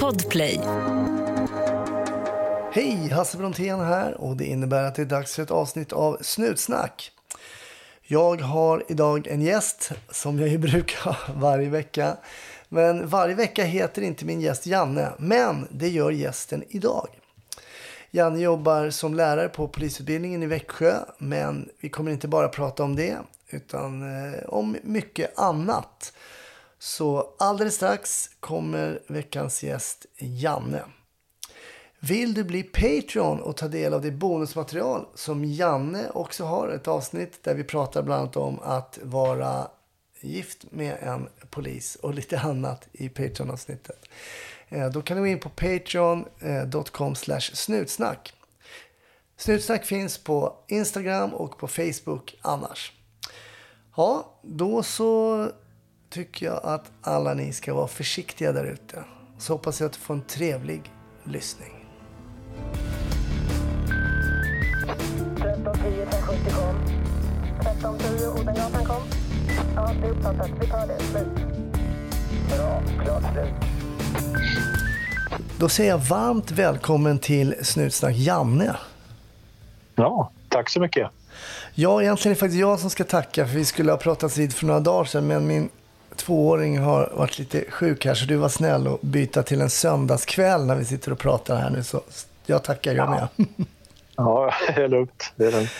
Podplay. Hej, Hasse Brontén här och det innebär att det är dags för ett avsnitt av Snutsnack. Jag har idag en gäst som jag ju brukar varje vecka. Men varje vecka heter inte min gäst Janne, men det gör gästen idag. Janne jobbar som lärare på polisutbildningen i Växjö, men vi kommer inte bara prata om det, utan eh, om mycket annat. Så alldeles strax kommer veckans gäst Janne. Vill du bli Patreon och ta del av det bonusmaterial som Janne också har, ett avsnitt där vi pratar bland annat om att vara gift med en polis och lite annat i Patreon-avsnittet. Eh, då kan du gå in på patreon.com eh, snutsnack. Snutsnack finns på Instagram och på Facebook annars. Ja, då så tycker jag att alla ni ska vara försiktiga där ute. Så hoppas jag att du får en trevlig lyssning. 1310 570 kom. 1310 Odengatan kom. Ja, det är uppfattat. Vi tar det. Slut. Bra. Klart slut. Då säger jag varmt välkommen till Snutsnack Janne. Ja, tack så mycket. Ja, egentligen är det faktiskt jag som ska tacka för vi skulle ha pratats vid för några dagar sedan men min tvååring har varit lite sjuk här så du var snäll och byta till en söndagskväll när vi sitter och pratar här nu så jag tackar jag med. Ja, det är lugnt. Det är lugnt.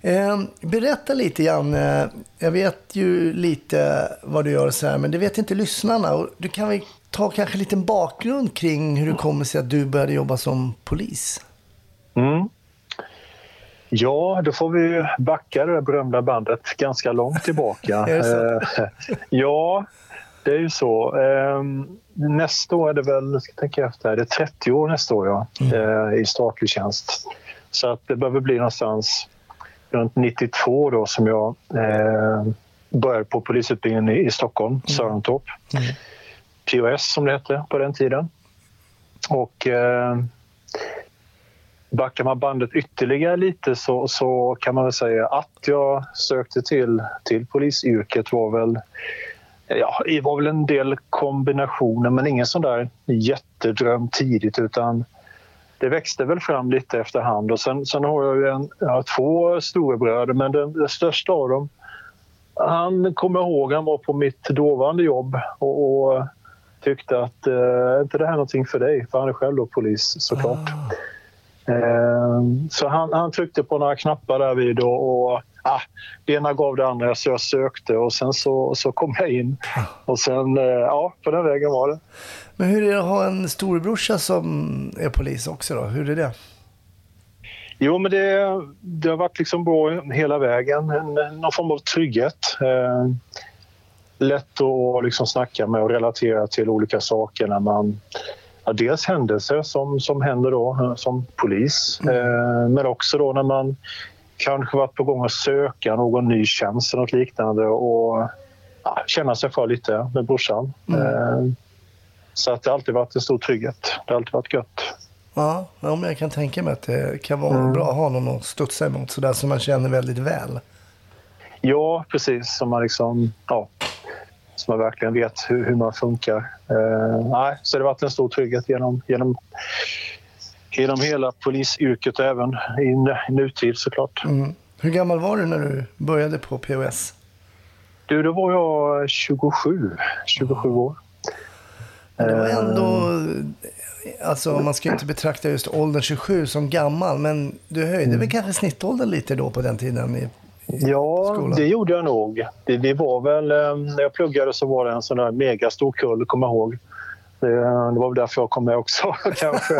Eh, berätta lite Janne. Jag vet ju lite vad du gör så här, men det vet inte lyssnarna. Du kan väl ta kanske en liten bakgrund kring hur det kommer sig att du började jobba som polis? Mm. Ja, då får vi backa det där berömda bandet ganska långt tillbaka. Eh, ja, det är ju så. Eh, nästa år är det väl, ska tänka efter, det är 30 år nästa år ja, eh, i statlig tjänst. Så att det behöver bli någonstans runt 92 då som jag eh, började på polisutbildningen i, i Stockholm, Sörentorp. POS som det hette på den tiden. Och eh, backar man bandet ytterligare lite så, så kan man väl säga att jag sökte till, till polisyrket var väl Ja, det var väl en del kombinationer men ingen sån där jättedröm tidigt utan det växte väl fram lite efterhand. Och sen, sen har jag ju en, jag har två storebröder men den, den största av dem han kommer ihåg, han var på mitt dåvarande jobb och, och tyckte att eh, är inte det här någonting för dig? För han är själv då polis såklart. Ah så han, han tryckte på några knappar där vid och, och ah, det ena gav det andra så jag sökte och sen så, så kom jag in. Och sen, eh, ja, på den vägen var det. Men hur är det att ha en storebrorsa som är polis också då? Hur är det? Jo, men det, det har varit liksom bra hela vägen. En, någon form av trygghet. Eh, lätt att liksom snacka med och relatera till olika saker när man... Ja, dels händelser som, som händer då eh, som polis, eh, men också då när man kanske varit på gång att söka någon ny tjänst eller något liknande och ja, känna sig för lite med brorsan. Eh, så att det har alltid varit en stor trygghet. Det har alltid varit gött. Ja, men jag kan tänka mig att det kan vara bra att ha någon att studsa emot sådär som man känner väldigt väl. Ja, precis. Som man, liksom, ja, som man verkligen vet hur, hur man funkar. Eh, nej, så det har varit en stor trygghet genom, genom, genom hela polisyrket och även i nutid såklart. Mm. Hur gammal var du när du började på POS? Du, då var jag 27, 27 år. Men det var Eh. ändå... Alltså man ska ju inte betrakta just åldern 27 som gammal, men du höjde Mm. väl kanske snittåldern lite då på den tiden? I, Ja, skolan? det gjorde jag nog. Det, det var väl, eh, när jag pluggade så var det en sån där megastor kull, kommer jag ihåg. Det, det var väl därför jag kom med också kanske.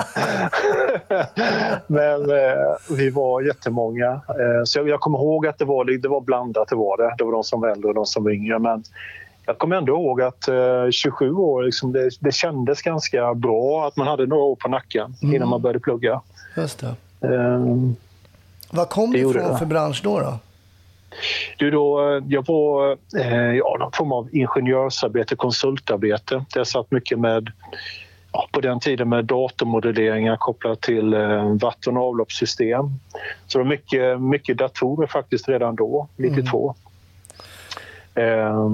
Men eh, vi var jättemånga. Eh, så jag, jag kommer ihåg att det var, det var blandat, det var det. Det var de som var äldre och de som var yngre. Men jag kommer ändå ihåg att eh, 27 år, liksom, det, det kändes ganska bra att man hade några år på nacken innan man började plugga. just det. Eh, Vad kom Det ifrån för bransch då? då? Du då, jag var eh, ja, någon form av ingenjörsarbete, konsultarbete. Jag satt mycket med, ja, på den tiden med datormodelleringar kopplat till eh, vatten och avloppssystem. Så det var mycket, mycket datorer faktiskt redan då, 92. Eh,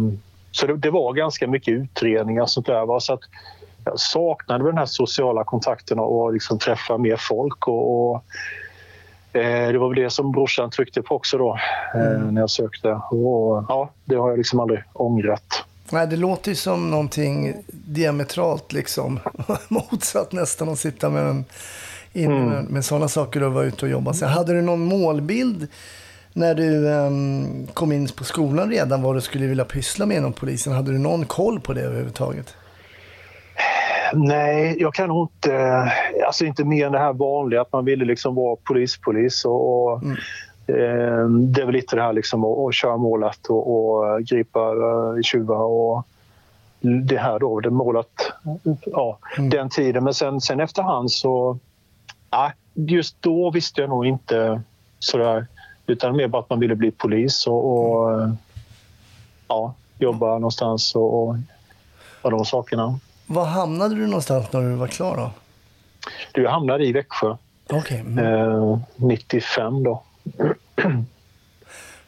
så det, det var ganska mycket utredningar och sånt där. Va? Så att jag saknade den här sociala kontakten och liksom träffa mer folk. Och, och det var väl det som brorsan tryckte på också då eh, när jag sökte. Och, ja, det har jag liksom aldrig ångrat. Nej, det låter ju som någonting diametralt liksom motsatt nästan att sitta med, en, in, Mm. med, med sådana saker och vara ute och jobba. Sen hade du någon målbild när du ehm, kom in på skolan redan vad du skulle vilja pyssla med inom polisen? Hade du någon koll på det överhuvudtaget? Nej, jag kan nog inte... Alltså inte mer än det här vanliga, att man ville liksom vara polis-polis. Och, och, eh, det är väl lite det här liksom att, att köra målet och, och gripa uh, tjuvar och det här då, det målet, ja, den tiden. Men sen, sen efterhand så... Ja, just då visste jag nog inte sådär, utan mer bara att man ville bli polis och, och eh, ja, jobba någonstans och, och, och de sakerna. Var hamnade du någonstans när du var klar då? Du hamnade i Växjö Okej. mm. eh, 95 då.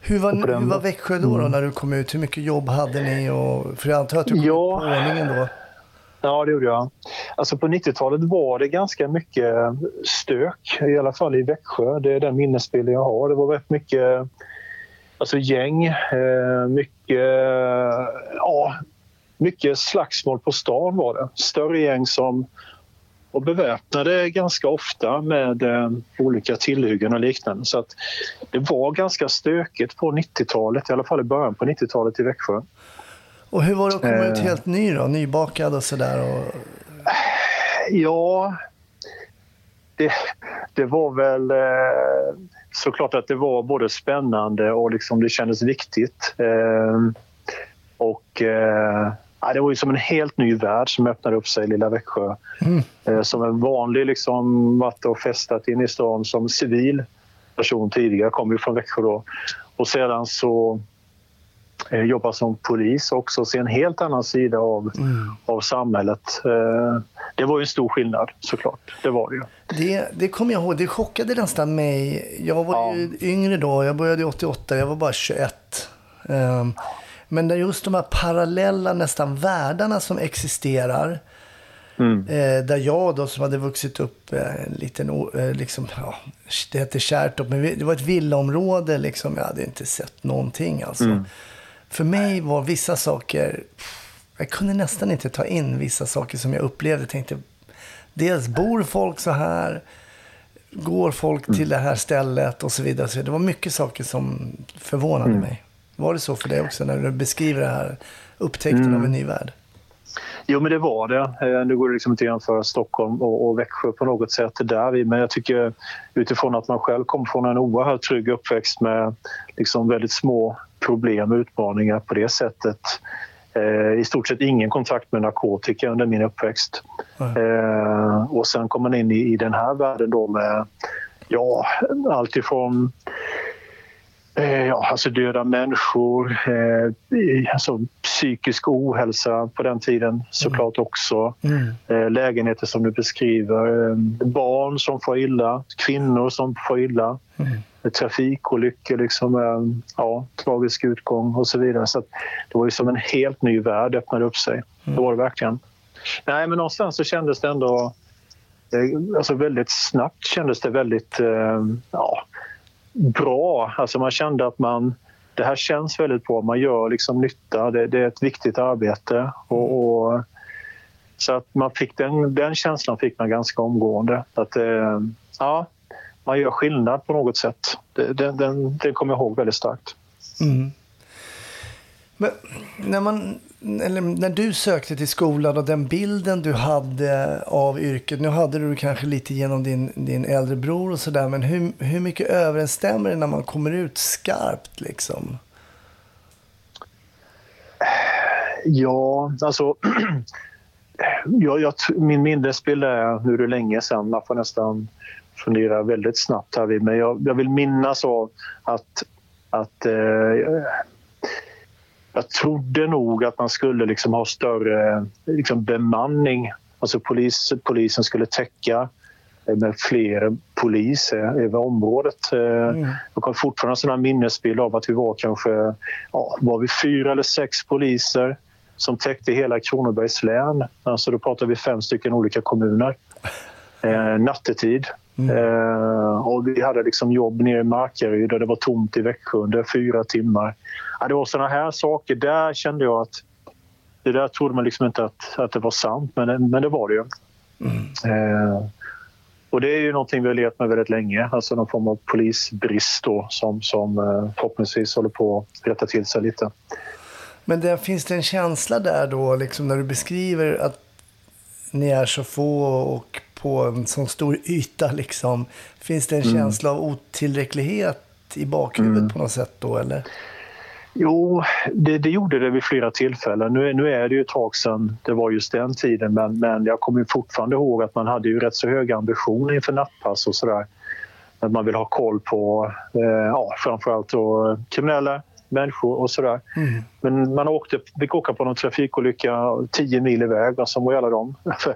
Hur, var, den- hur var Växjö då, då när du kom ut? Hur mycket jobb hade ni? Och, för jag antar att du kom Ja. på ordningen då. Ja, det gjorde jag. Alltså på 90-talet var det ganska mycket stök, i alla fall i Växjö. Det är den minnesbilden jag har. Det var rätt mycket alltså gäng, eh, mycket, ja, mycket slagsmål på stan var det. Större gäng som var beväpnade ganska ofta med eh, olika tillhyggen och liknande. Så att det var ganska stökigt på 90-talet, i alla fall i början på 90-talet i Växjö. Och hur var det att komma Eh. ut helt ny då? Nybakad och sådär? Och... Ja, det, det var väl eh, såklart att det var både spännande och liksom det kändes viktigt. Eh, och eh, ja, Det var ju som en helt ny värld som öppnade upp sig i lilla Växjö. Eh, som en vanlig liksom varit och festat in i stan som civil person tidigare, kom ju från Växjö då. Och sedan så eh, jobba som polis också se en helt annan sida av, av samhället. Eh, det var ju en stor skillnad såklart. Det var det ju. Det, det kommer jag ihåg. Det chockade nästan mig. Jag var Ja. ju yngre då. Jag började 88. Jag var bara 21. Ehm, men just de här parallella nästan världarna som existerar. Mm. Eh, där jag då som hade vuxit upp eh, en liten, eh, liksom, ja, det hette Kärrtorp, men det var ett villaområde liksom. Jag hade inte sett någonting alltså. Mm. För mig var vissa saker, jag kunde nästan inte ta in vissa saker som jag upplevde. Jag tänkte, dels bor folk så här, går folk till det här stället och så vidare. Så det var mycket saker som förvånade mig. Var det så för dig också när du beskriver det här upptäckten av en ny värld? Jo, men det var det. Eh, Nu går det liksom inte att jämföra Stockholm och, och Växjö på något sätt där men jag tycker utifrån att man själv kom från en oerhört trygg uppväxt med liksom väldigt små problem och utmaningar på det sättet. Eh, I stort sett ingen kontakt med narkotika under min uppväxt. Eh, och sen kom man in i, i den här världen då med ja, allt ifrån Ja, alltså döda människor, eh, alltså psykisk ohälsa på den tiden såklart också. Eh, lägenheter som du beskriver, eh, barn som får illa, kvinnor som får illa. Eh, Trafikolyckor, liksom, eh, ja, tragisk utgång och så vidare. Så det var ju som en helt ny värld öppnade upp sig. Det var det verkligen. Nej, men någonstans så kändes det ändå... eh, Alltså väldigt snabbt kändes det väldigt... Eh, ja, bra. Alltså man kände att man, det här känns väldigt bra. Man gör liksom nytta. Det, det är ett viktigt arbete. Och, och, så att man fick den, den känslan fick man ganska omgående. Att eh, ja, man gör skillnad på något sätt. Det, den, den, det kommer jag ihåg väldigt starkt. Men när, man, eller när du sökte till skolan och den bilden du hade av yrket, nu hade du kanske lite genom din, din äldre bror och sådär, men hur, hur mycket överensstämmer det när man kommer ut skarpt liksom? Ja, alltså... jag, jag, min minnesbild är, nu är det länge sedan, man får nästan fundera väldigt snabbt här vid, men jag, jag vill minnas av att, att eh, jag trodde nog att man skulle liksom ha större liksom bemanning. Alltså polis, polisen skulle täcka med fler poliser över området. Eh, Jag har fortfarande en minnesbild av att vi var kanske ja, var vi fyra eller sex poliser som täckte hela Kronobergs län. Alltså då pratar vi fem stycken olika kommuner. Eh, nattetid. Eh, och vi hade liksom jobb nere i Markaryd och det var tomt i Växjö under fyra timmar. Ja, det var såna här saker. Där kände jag att det där trodde man liksom inte att, att det var sant, men, men det var det ju. Eh, och det är ju någonting vi har levt med väldigt länge, alltså någon form av polisbrist då, som, som eh, förhoppningsvis håller på att rätta till sig lite. Men det, finns det en känsla där då, liksom när du beskriver att ni är så få och på en sån stor yta, liksom. Finns det en känsla av otillräcklighet i bakhuvudet på något sätt då, eller? Jo, det, det gjorde det vid flera tillfällen. Nu, är- nu är det ju ett tag sedan det var just den tiden men, men jag kommer fortfarande ihåg att man hade ju rätt så höga ambitioner inför nattpass och sådär. Att man vill ha koll på eh, ja, framförallt då, kriminella människor och sådär. Men man åkte, fick åka på någon trafikolycka 10 mil iväg och så var alla de eh,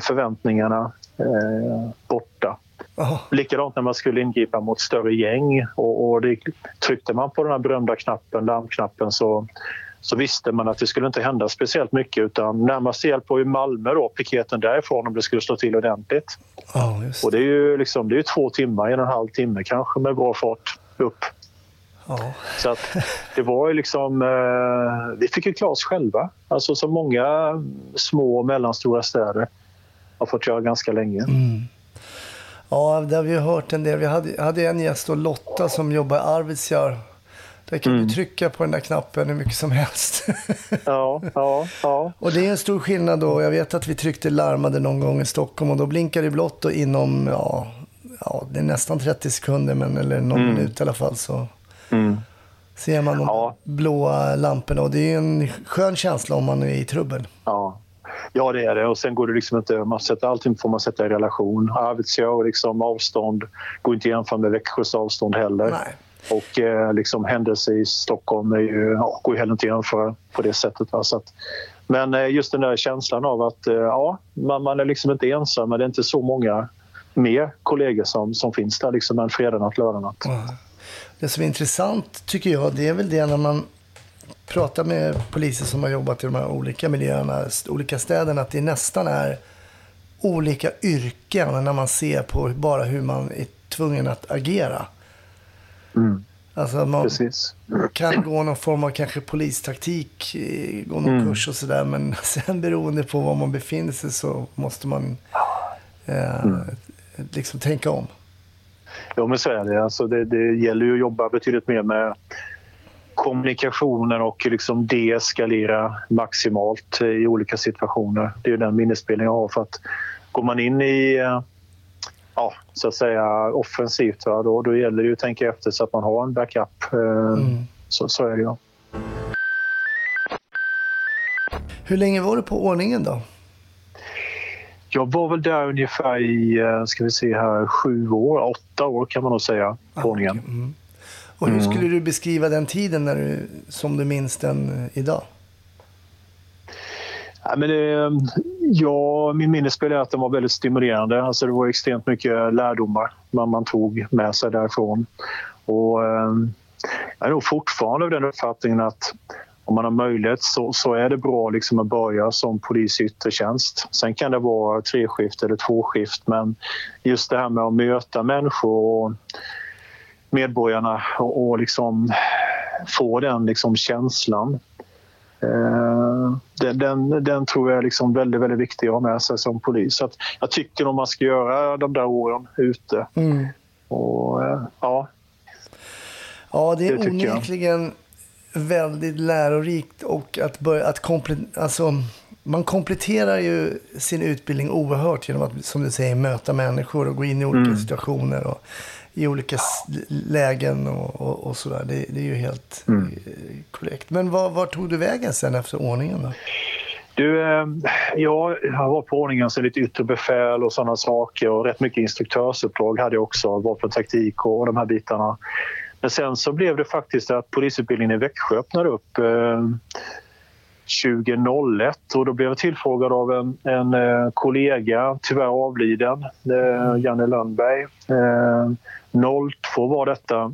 förväntningarna eh, borta. Jaha. Likadant när man skulle ingripa mot större gäng och, och det, tryckte man på den här berömda knappen, larmknappen så, så visste man att det skulle inte hända speciellt mycket utan närmast hjälp var ju Malmö då, piketen därifrån om det skulle slå till ordentligt. Ja, just Och det. det är ju liksom, det är två timmar, en och en halv timme kanske med bra fart upp. Ja. Så att det var ju liksom, eh, vi fick ju klara oss själva. Alltså som många små och mellanstora städer har fått göra ganska länge. Ja, det har vi hört en del. Vi hade, hade en gäst, då, Lotta, som jobbar i Arvidsjaur. Där kan du trycka på den där knappen hur mycket som helst. Ja, ja, ja. och det är en stor skillnad då. Jag vet att vi tryckte larmade någon gång i Stockholm och då blinkar det blått och inom, ja, ja, det är nästan 30 sekunder, men, eller någon minut i alla fall, så Mm. ser man de Ja. blåa lamporna. Och det är en skön känsla om man är i trubbel. Ja. ja, det är det. Och sen går det liksom inte... Man sätter, allting får man sätta i relation. Arvidsjaur, liksom avstånd, går inte att jämföra med Växjös avstånd heller. Nej. Och eh, liksom händelser i Stockholm är ju, ja, går ju heller inte att jämföra på det sättet. Va? Så att, men eh, just den där känslan av att eh, ja, man, man är liksom inte ensam, men det är inte så många mer kollegor som, som finns där liksom en fredag lördag Det som är intressant tycker jag, det är väl det när man pratar med poliser som har jobbat i de här olika miljöerna, olika städerna, att det nästan är olika yrken när man ser på bara hur man är tvungen att agera. Mm. Alltså man Precis. kan gå någon form av kanske polistaktik, eh, gå någon kurs och sådär, men sen beroende på var man befinner sig så måste man eh, liksom tänka om. Ja, men så är det. Alltså det, det gäller ju att jobba betydligt mer med kommunikationen och liksom deeskalera maximalt i olika situationer. Det är den minnesbilden jag har. För att går man in i eh, ja, så att säga offensivt, då, då gäller det att tänka efter så att man har en backup. Eh, Så, så är det ju. Hur länge var du på ordningen då? Jag var väl där ungefär i, eh, ska vi se här, sju år, åtta år kan man nog säga, på ordningen. Och hur skulle du beskriva den tiden när du, som du minns den eh, idag? Ja, men det, ja, min minnesbild är att den var väldigt stimulerande. Alltså det var extremt mycket lärdomar man, man tog med sig därifrån. Och, eh, jag är nog fortfarande av den uppfattningen att om man har möjlighet så, så är det bra liksom att börja som polis i yttre tjänst. Sen kan det vara treskift eller tvåskift men just det här med att möta människor och medborgarna och, och liksom få den liksom känslan Eh, den, den, den tror jag är liksom väldigt, väldigt viktig att ha med sig som polis. Så jag tycker om man ska göra de där åren ute. Och, eh, ja, Ja, det är Det tycker jag. Väldigt lärorikt och att börja att komple- alltså, man kompletterar ju sin utbildning oerhört genom att, som du säger, möta människor och gå in i olika Mm. situationer och i olika lägen och, och, och sådär. Det, det är ju helt Mm. eh, korrekt. Men var, var tog du vägen sen efter ordningen då? Du, eh, ja, jag var på ordningen så lite yttre befäl och sådana saker och rätt mycket instruktörsuppdrag hade jag också, vapentaktik och, och de här bitarna. Men sen så blev det faktiskt att polisutbildningen i Växjö öppnade upp eh, 2001 och då blev jag tillfrågad av en, en eh, kollega, tyvärr avliden, eh, Janne Lundberg. Eh, 02 var detta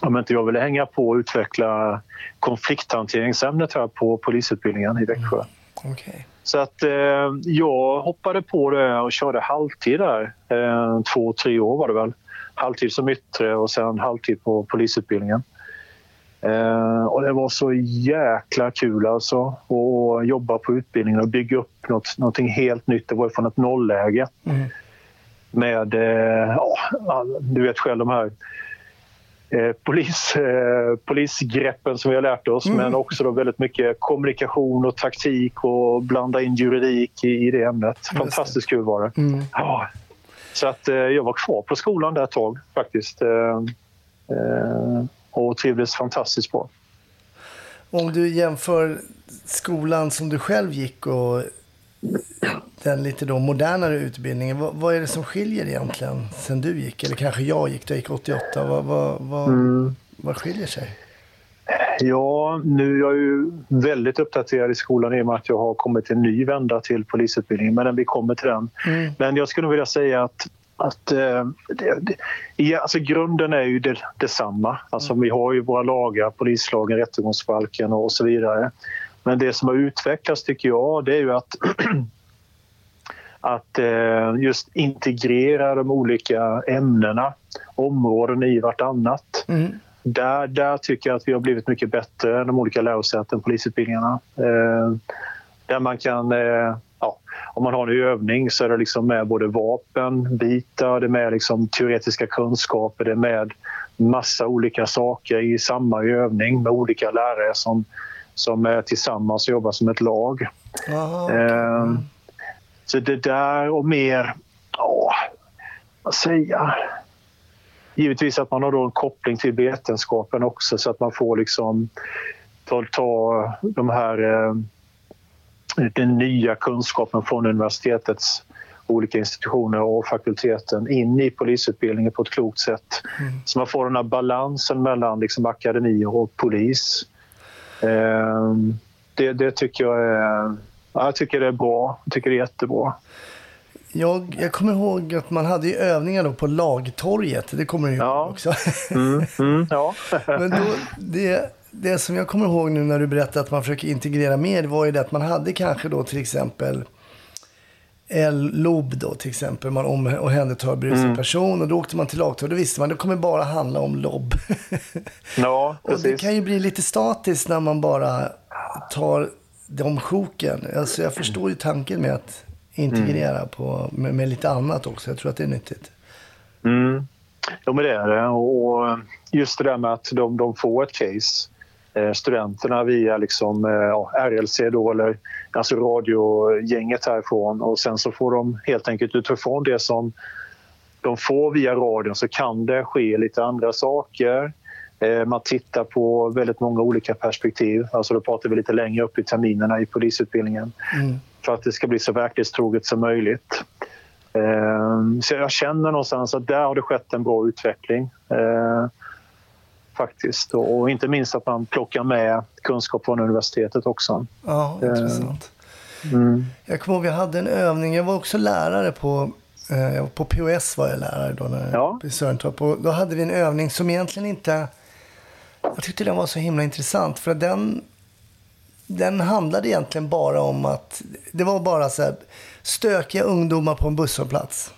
om inte jag ville hänga på och utveckla konflikthanteringsämnet här på polisutbildningen i Växjö. Okej. Så att eh, jag hoppade på det och körde halvtid där. Eh, två, tre år var det väl. Halvtid som yttre och sen halvtid på polisutbildningen. Eh, och det var så jäkla kul alltså att jobba på utbildningen och bygga upp något, någonting helt nytt. Det var från ett nollläge. Mm. Med, eh, ja, du vet själv de här eh, polis, eh, polisgreppen som vi har lärt oss men också då väldigt mycket kommunikation och taktik och blanda in juridik i, i det ämnet. Fantastiskt kul var det. Mm. Ja. Så att eh, jag var kvar på skolan där ett tag faktiskt. Eh, eh, och trivdes fantastiskt bra. Om du jämför skolan som du själv gick och den lite då modernare utbildningen. Vad, vad är det som skiljer egentligen sen du gick? Eller kanske jag gick, jag gick 88. Vad, vad, vad, vad skiljer sig? Ja, nu är jag ju väldigt uppdaterad i skolan i och med att jag har kommit en ny vända till polisutbildningen, men vi kommer till den. Mm. Men jag skulle vilja säga att att, eh, det, det, alltså grunden är ju det, detsamma. Alltså, Vi har ju våra lagar, polislagen, rättegångsbalken och så vidare. Men det som har utvecklats tycker jag det är ju att, att eh, just integrera de olika ämnena, områden i vartannat. Mm. Där, där tycker jag att vi har blivit mycket bättre än de olika lärosäten, polisutbildningarna. Eh, där man kan, eh, ja, om man har en övning så är det liksom med både vapen, bitar, det är med liksom teoretiska kunskaper, det är med massa olika saker i samma övning med olika lärare som, som är tillsammans och jobbar som ett lag. Aha. Eh, så det där och mer, åh, vad säga? Givetvis att man har då en koppling till vetenskapen också så att man får liksom ta, ta de här eh, den nya kunskapen från universitetets olika institutioner och fakulteten in i polisutbildningen på ett klokt sätt. Mm. Så man får den här balansen mellan liksom akademi och polis. Eh, det, det tycker jag är, ja, jag tycker det är bra. Jag tycker det är jättebra. Jag, jag kommer ihåg att man hade ju övningar då på Lagtorget. Det kommer du ihåg Ja. också. Mm, mm, ja. Men då, det, det som jag kommer ihåg nu när du berättade att man försöker integrera mer, var ju det att man hade kanske då till exempel LOB då till exempel, man om- omhändertar berusad Mm. person och då åkte man till lagtorget. Då visste man det kommer bara handla om LOB. ja, och det precis. kan ju bli lite statiskt när man bara tar de sjoken. Alltså jag förstår ju tanken med att integrera Mm. på, med, med lite annat också. Jag tror att det är nyttigt. Mm. Jo, men det är det. Och just det där med att de, de får ett case. Eh, studenterna via liksom, eh, ja, RLC då, eller alltså radiogänget härifrån och sen så får de helt enkelt utifrån det som de får via radion så kan det ske lite andra saker. Eh, man tittar på väldigt många olika perspektiv. Alltså då pratar vi lite längre upp i terminerna i polisutbildningen Mm. För att det ska bli så verklighetstroget som möjligt. Eh, Så jag känner någonstans att där har det skett en bra utveckling. eh, Faktiskt. Och inte minst att man plockar med kunskap från universitetet också. Ja, intressant. Mm. Jag kommer ihåg vi hade en övning. Jag var också lärare på, eh, jag på POS var jag lärare då när, Ja. i Sörentorp. Och då hade vi en övning som egentligen inte... Jag tyckte den var så himla intressant. För den, den handlade egentligen bara om att... Det var bara så här, stökiga ungdomar på en busshållplats.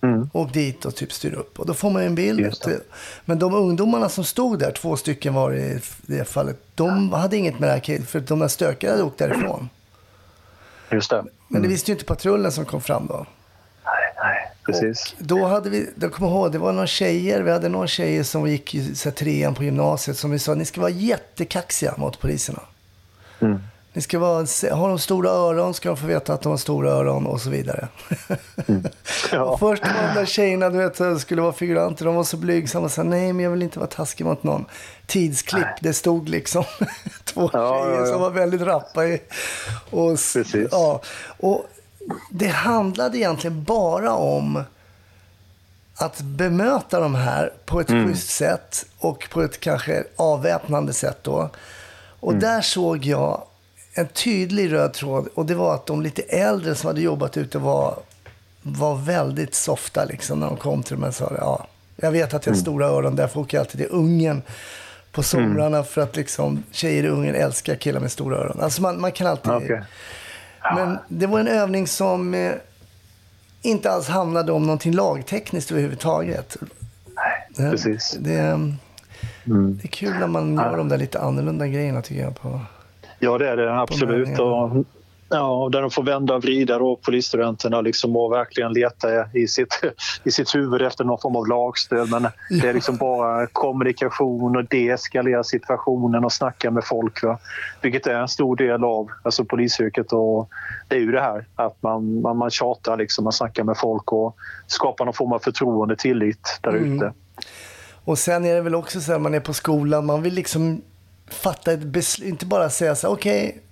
Mm. Åk dit och typ styr upp. Och då får man en bild. Men de ungdomarna som stod där, två stycken var i det fallet, de hade inget med det här kriget, För de där stökiga hade åkt därifrån. Just det. Men det visste ju inte patrullen som kom fram då. Nej, nej, precis. Och då hade vi, jag kommer ihåg, det var några tjejer, vi hade några tjejer som gick i trean på gymnasiet som vi sa, ni ska vara jättekaxiga mot poliserna. Mm. Ni ska vara, har de stora öron ska de få veta att de har stora öron och så vidare. Ja. och först var de där tjejerna, du vet, skulle vara figuranter, de var så blygsamma sa nej men jag vill inte vara taskig mot någon. Tidsklipp, det stod liksom två Ja, tjejer ja, som var väldigt rappa i. Och, Precis. Ja, och det handlade egentligen bara om att bemöta de här på ett Mm. schysst sätt och på ett kanske avväpnande sätt då. Och Mm. där såg jag en tydlig röd tråd och det var att de lite äldre som hade jobbat ute var, var väldigt softa liksom när de kom till dem och sa ja, Jag vet att jag har stora öron, därför åker jag alltid till Ungern på somrarna för att liksom, tjejer i Ungern älskar killar med stora öron. Alltså man, man kan alltid... Okej. Men det var en övning som eh, inte alls handlade om någonting lagtekniskt överhuvudtaget. Det- precis. Det, det är kul när man gör de där lite annorlunda grejerna tycker jag. På. Ja, det är det absolut. Och, ja, där de får vända och vrida då, polisstudenterna liksom, och verkligen leta i sitt, i sitt huvud efter någon form av lagstöd. Men det är liksom bara kommunikation och deeskalera situationen och snacka med folk. Va? Vilket är en stor del av alltså, polisyrket. Och det är ju det här att man, man, man tjatar, liksom, man snackar med folk och skapar någon form av förtroende, tillit där ute. Och sen är det väl också så här, man är på skolan, man vill liksom fatta ett beslut, inte bara säga så här, okej,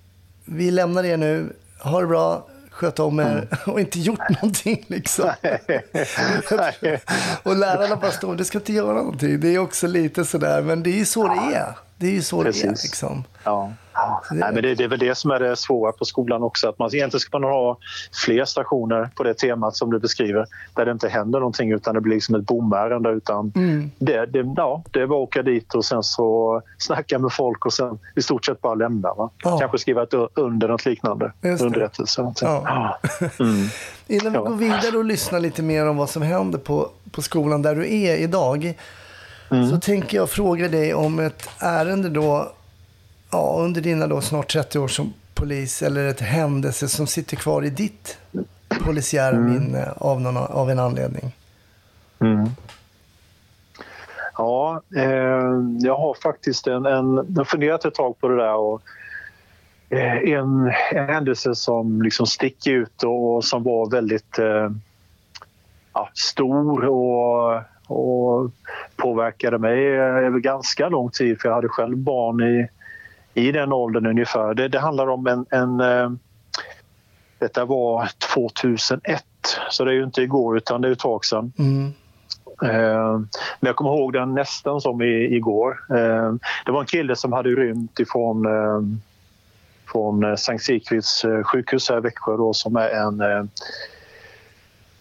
vi lämnar er nu, ha det bra, sköt om er och inte gjort någonting liksom. och lärarna bara står, du ska inte göra någonting. Det är också lite sådär, men det är ju så det är. Det är ju så det är Precis. liksom. Ja. Nej, men det, det är väl det som är det svåra på skolan också. Att man egentligen ska man ha fler stationer på det temat som du beskriver. Där det inte händer någonting utan det blir liksom ett bomärende. Utan det, det, ja, det är bara att åka dit och sen så snacka med folk och sen i stort sett bara lämna. Va? Ja. Kanske skriva ett under något liknande. Det. Underrättelse. Ja. Ja. Mm. Innan vi Ja. går vidare och lyssnar lite mer om vad som händer på, på skolan där du är idag. Så tänker jag fråga dig om ett ärende då, ja, under dina då snart 30 år som polis, eller ett händelse som sitter kvar i ditt polisiära minne av, någon, av en anledning. Mm. Ja, eh, jag har faktiskt en, en, jag har funderat ett tag på det där. Och, eh, en, en händelse som liksom sticker ut och, som var väldigt eh, ja, stor och, och påverkade mig över ganska lång tid för jag hade själv barn i, i den åldern ungefär. Det, det handlar om en, en eh, detta var 2001, så det är ju inte igår utan det är ett tag sedan. Mm. Eh, Men jag kommer ihåg den nästan som i, igår. Eh, Det var en kille som hade rymt ifrån eh, från eh, Sankt Sigfrids eh, sjukhus här i Växjö då, som är en, eh,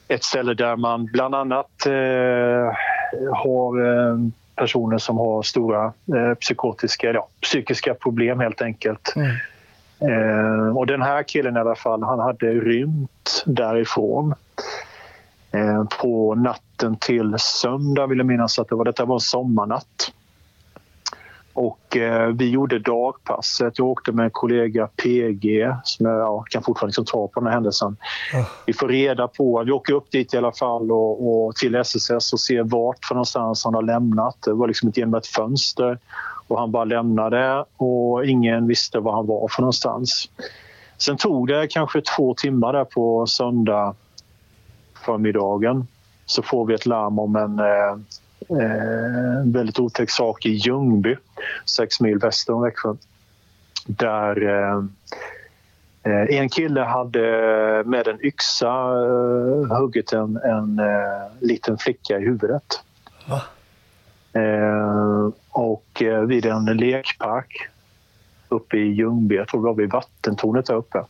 ett ställe där man bland annat eh, har eh, personer som har stora eh, psykotiska, ja, psykiska problem helt enkelt. Mm. Eh, och den här killen i alla fall, han hade rymt därifrån. Eh, på natten till söndag vill jag minnas att det var. Detta var en sommarnatt. Och eh, vi gjorde dagpasset. Jag åkte med en kollega PG som jag ja, kan fortfarande liksom ta på den här händelsen. Ah. Vi får reda på, vi åker upp dit i alla fall och, och till SSS och ser vart för någonstans han har lämnat. Det var liksom genom ett fönster och han bara lämnade och ingen visste var han var för någonstans. Sen tog det kanske två timmar där på söndag förmiddagen så får vi ett larm om en eh, eh, väldigt otäck sak i Ljungby, sex mil väster om Växjö. Där eh, eh, en kille hade med en yxa eh, huggit en, en eh, liten flicka i huvudet. Va? Eh, och vid en lekpark uppe i Ljungby, jag tror det var vid vattentornet där uppe.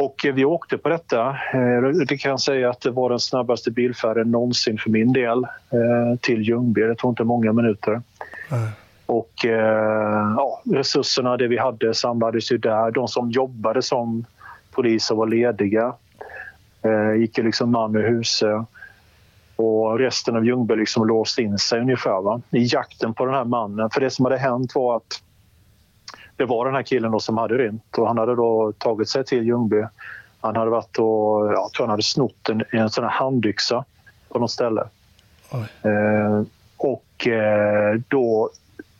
Och eh, vi åkte på detta. Eh, Det kan jag säga att det var den snabbaste bilfärden någonsin för min del eh, till Ljungby. Det tog inte många minuter. Nej. Och ja, resurserna, det vi hade, samlades ju där. De som jobbade som poliser var lediga. Gick ju liksom man ur huset. Och resten av Ljungby liksom låst in sig ungefär va? i jakten på den här mannen. För det som hade hänt var att det var den här killen då som hade rymt och han hade då tagit sig till Ljungby. Han hade varit och, ja, jag tror han hade snott en, en sån här handyxa på något ställe. Eh, och eh, då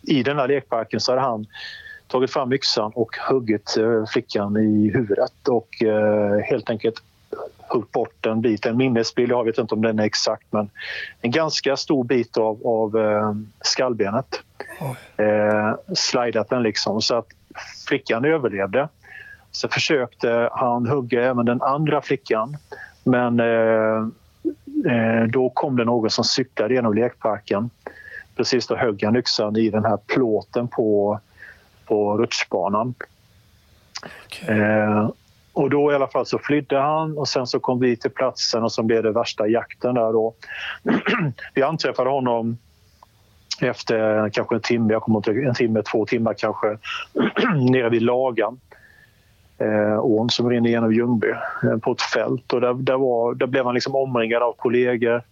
i den här lekparken så hade han tagit fram yxan och huggit eh, flickan i huvudet och eh, helt enkelt huggit bort en bit, en minnesbild, jag vet inte om den är exakt men en ganska stor bit av, av eh, skallbenet. Oj. Eh, slidat den liksom så att flickan överlevde. Så försökte han hugga även den andra flickan men eh, eh, då kom det någon som cyklade genom lekparken. Precis då högg han yxan i den här plåten på, på rutschbanan. Okej. Eh, och då i alla fall så flydde han och sen så kom vi till platsen och så blev det värsta jakten där då. vi anträffade honom efter kanske en timme, jag kommer inte en timme, två timmar kanske, nere vid Lagan. Eh, ån som rinner genom Ljungby eh, på ett fält och där, där, var, där blev han liksom omringad av kollegor.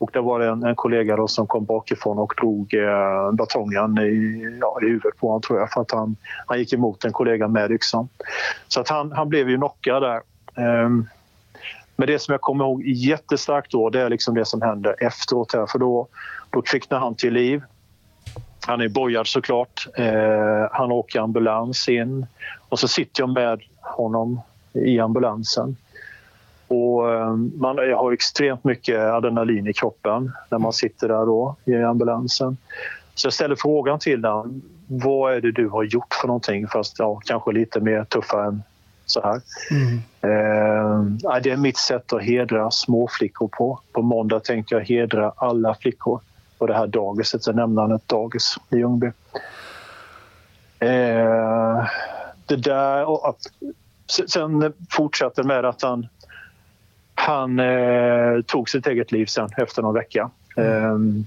Och där var det en, en kollega då som kom bakifrån och drog eh, batongen i, ja, i huvudet på honom tror jag för att han, han gick emot en kollega med yxan. Så att han, han blev ju knockad där. Eh, men det som jag kommer ihåg jättestarkt då det är liksom det som händer efteråt här för då, då kvicknar han till liv. Han är bojad såklart. Eh, han åker ambulans in och så sitter jag med honom i ambulansen. Och eh, man har extremt mycket adrenalin i kroppen när man sitter där då i ambulansen. Så jag ställer frågan till honom. Vad är det du har gjort för någonting? Fast ja, kanske lite mer tuffare än så här. Mm. Eh, det är mitt sätt att hedra småflickor på. På måndag tänkte jag hedra alla flickor på det här dagiset. Så nämnde han ett dagis i Ljungby. Eh, det där och sen fortsatte med att han, han eh, tog sitt eget liv sen efter någon vecka. Mm. Eh,